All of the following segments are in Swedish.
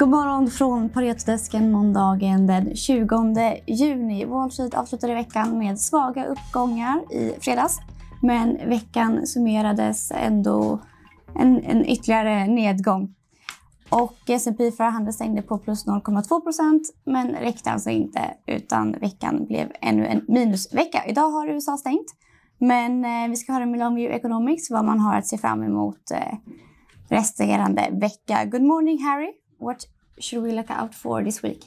God morgon från Paretodesken måndagen den 20 juni. Wall Street avslutade veckan med svaga uppgångar i fredags. Men veckan summerades ändå en, en ytterligare nedgång. Och S&P för handel stängde på plus 0,2 procent men räckte alltså inte utan veckan blev ännu en minusvecka. Idag har USA stängt men eh, vi ska höra med Longview Economics vad man har att se fram emot eh, resterande vecka. Good morning Harry. What should we look out for this week?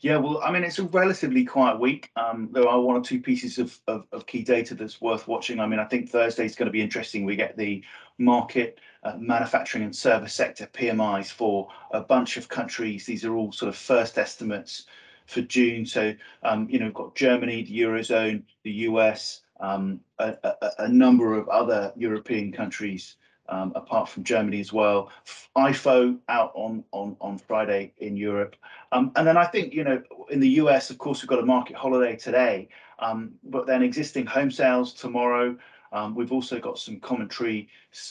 Yeah, well, I mean, it's a relatively quiet week. Um, there are one or two pieces of, of, of, key data that's worth watching. I mean, I think Thursday is going to be interesting. We get the market, uh, manufacturing and service sector PMIs for a bunch of countries. These are all sort of first estimates for June. So, um, you know, we've got Germany, the Eurozone, the US, um, a, a, a, number of other European countries um, apart from Germany as well. IFO out on on on Friday in Europe, um, and then I think you know in the US, of course, we've got a market holiday today, um, but then existing home sales tomorrow. Um, we've also got some commentary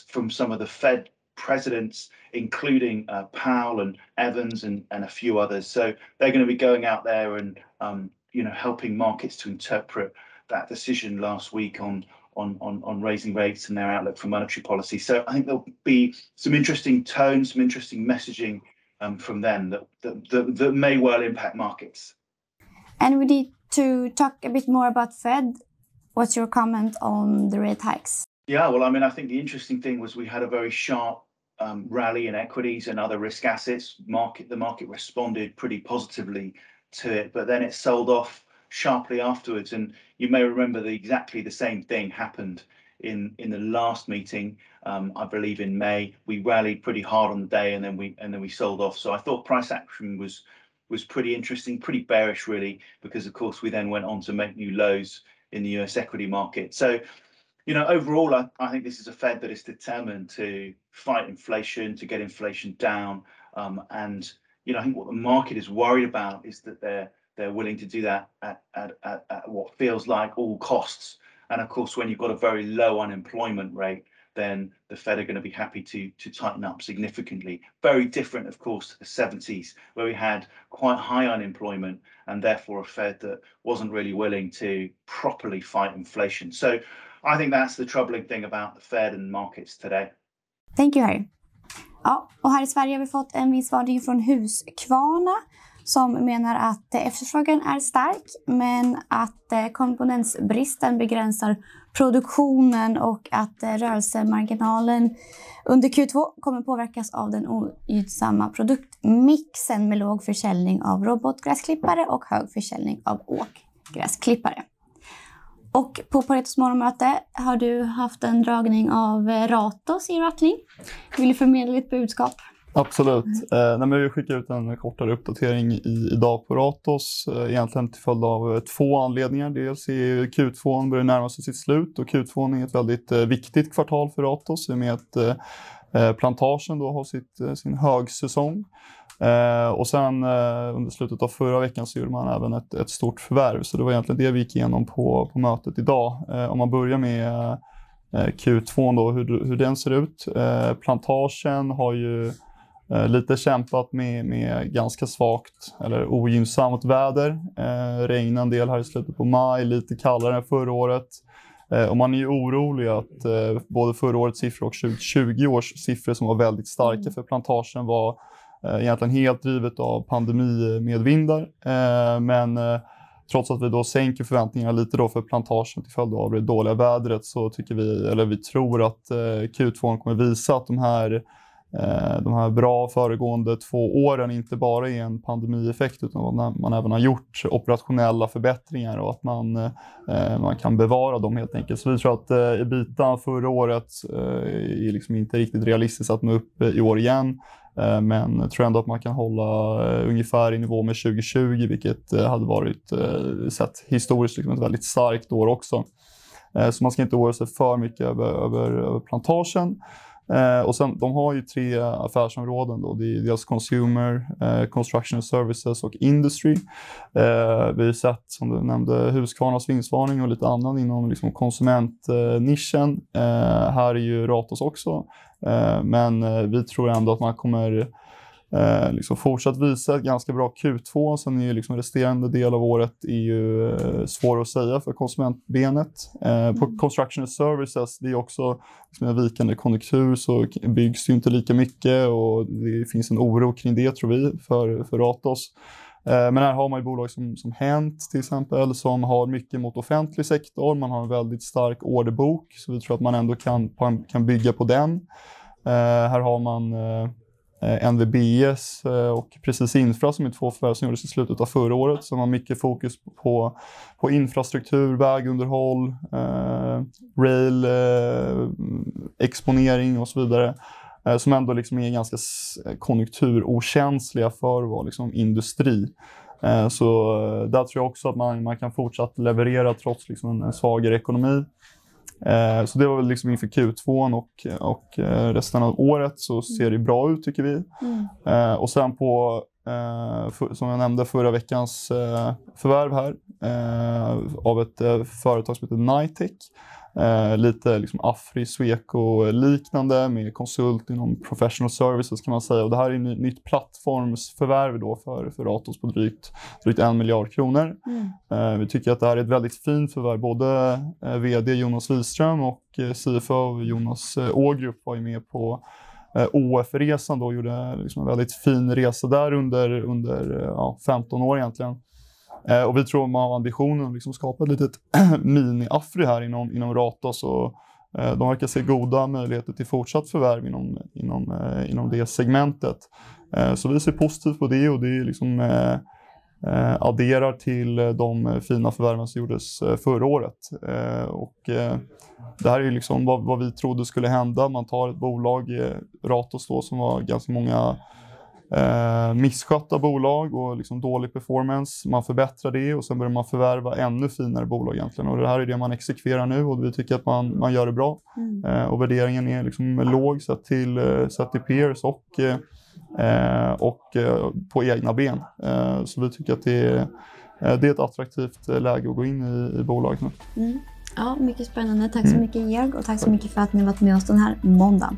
from some of the Fed presidents, including uh, Powell and Evans and and a few others. So they're going to be going out there and um, you know helping markets to interpret that decision last week on on, on, on raising rates and their outlook for monetary policy. So I think there'll be some interesting tones, some interesting messaging um, from them that, that, that, that may well impact markets. And we need to talk a bit more about Fed. What's your comment on the rate hikes? Yeah, well, I mean, I think the interesting thing was we had a very sharp um, rally in equities and other risk assets. Market the market responded pretty positively to it, but then it sold off sharply afterwards. And you may remember that exactly the same thing happened in in the last meeting. Um, I believe in May, we rallied pretty hard on the day, and then we and then we sold off. So I thought price action was was pretty interesting, pretty bearish really, because of course we then went on to make new lows in the US equity market. So, you know, overall, I, I think this is a Fed that is determined to fight inflation, to get inflation down, um, and you know, I think what the market is worried about is that they're they're willing to do that at, at, at, at, what feels like all costs. And of course, when you've got a very low unemployment rate, then the Fed are going to be happy to, to tighten up significantly. Very different, of course, to the 70s, where we had quite high unemployment and therefore a Fed that wasn't really willing to properly fight inflation. So I think that's the troubling thing about the Fed and markets today. Thank you, Harry. Ja, och här i Sverige har vi fått en viss varning från Husqvarna som menar att efterfrågan är stark men att komponensbristen komponentsbristen begränsar produktionen och att eh, rörelsemarginalen under Q2 kommer påverkas av den ogynnsamma produktmixen med låg försäljning av robotgräsklippare och hög försäljning av åkgräsklippare. Och på Paretos morgonmöte har du haft en dragning av eh, Ratos i Rattling. Vill du förmedla ditt budskap? Absolut. Eh, nej, vi skickar ut en kortare uppdatering i, idag på Ratos, eh, egentligen till följd av eh, två anledningar. Dels är Q2 börjar närma sig sitt slut och Q2 är ett väldigt eh, viktigt kvartal för Ratos i och med att eh, eh, plantagen då har sitt, eh, sin högsäsong. Eh, och sen eh, under slutet av förra veckan så gjorde man även ett, ett stort förvärv, så det var egentligen det vi gick igenom på, på mötet idag. Eh, om man börjar med Q2 då, hur, hur den ser ut. plantagen har ju lite kämpat med, med ganska svagt eller ogynnsamt väder. Eh, regnade en del här i slutet på maj, lite kallare än förra året. Eh, och man är ju orolig att eh, både förra årets siffror och 2020 års siffror som var väldigt starka mm. för plantagen var eh, egentligen helt drivet av pandemimedvindar. Eh, men eh, trots att vi då sänker förväntningarna lite då för plantagen till följd av det dåliga vädret så tycker vi, eller vi tror att eh, Q2 kommer visa att de här Eh, Eh, de här bra föregående två åren inte bara är en pandemieffekt utan att man även har gjort operationella förbättringar och att man, eh, man kan bevara dem helt enkelt. Så vi tror att eh, ebita förra året eh, är liksom inte riktigt realistiskt att nå upp eh, i år igen. Men jag tror ändå att man kan hålla ungefär i nivå med 2020 vilket hade varit sett historiskt liksom ett väldigt starkt år också. Så man ska inte oroa sig för mycket över, över, över plantagen. Eh, och sen, de har ju tre affärsområden. Då. Det är dels Consumer, eh, Construction Services och Industry. Eh, vi har sett, som du nämnde, Husqvarnas vinstvarning och lite annan inom liksom, konsumentnischen. Eh, här är ju Ratos också. Eh, men eh, vi tror ändå att man kommer eh, liksom fortsatt visa ett ganska bra Q2. Sen är ju liksom resterande del av året är ju eh, svår att säga för konsumentbenet. Eh, på Mm. construction and services, det är också liksom en vikande konjunktur så byggs det ju inte lika mycket och det finns en oro kring det tror vi för, för Ratos. Eh, Men här har man ju bolag som, som Hent till exempel som har mycket mot offentlig sektor. Man har en väldigt stark orderbok så vi tror att man ändå kan, kan bygga på den. Eh, här har man eh, Eh, NVBS eh, och Precis Infra som är två förvärv som gjordes i slutet av förra året som har mycket fokus på, på infrastruktur, vägunderhåll, eh, rail, eh, exponering och så vidare. Eh, som ändå liksom är ganska konjunkturokänsliga för att vara liksom industri. Eh, så eh, där tror jag också att man, man kan fortsatt leverera trots liksom en svagare ekonomi. Eh, Så det var väl liksom inför Q2 och, och eh, resten av året så ser det bra ut tycker vi. Mm. Eh, och sen på, som jag nämnde, förra veckans förvärv här av ett företag som heter Nitec. Eh, lite liksom Afri, Sweco-liknande med konsult inom professional services kan man säga. Och det här är ett nytt plattformsförvärv då för, för Ratos på drygt, drygt en miljard kronor. Mm. Eh, vi tycker att det här är ett väldigt fint förvärv. Både eh, VD Jonas Wiström och eh, CFO Jonas eh, Ågrup var ju med på eh, OF-resan då och gjorde liksom en väldigt fin resa där under, under eh, ja, 15 år egentligen. Eh, och vi tror att man har ambitionen att liksom skapa ett litet mini-Afri här inom, inom Ratos och eh, de verkar se goda möjligheter till fortsatt förvärv inom, inom, eh, inom det segmentet. Eh, så vi ser positivt på det och det är liksom eh, eh, adderar till de fina förvärven som gjordes eh, förra året. Eh, och, eh, det här är liksom vad, vad vi trodde skulle hända. Man tar ett bolag, eh, Ratos då, som var ganska många eh, misskötta bolag och liksom dålig performance. Man förbättrar det och sen börjar man förvärva ännu finare bolag egentligen. Och det här är det man exekverar nu och vi tycker att man, man gör det bra. Mm. Eh, och värderingen är liksom låg sett till, eh, sett till peers och, eh, och eh, på egna ben. Eh, så vi tycker att det är, eh, det är ett attraktivt eh, läge att gå in i, i bolaget nu. Mm. Ja, mycket spännande. Tack så Mm. mycket Georg och tack så mycket för att ni varit med oss den här måndagen.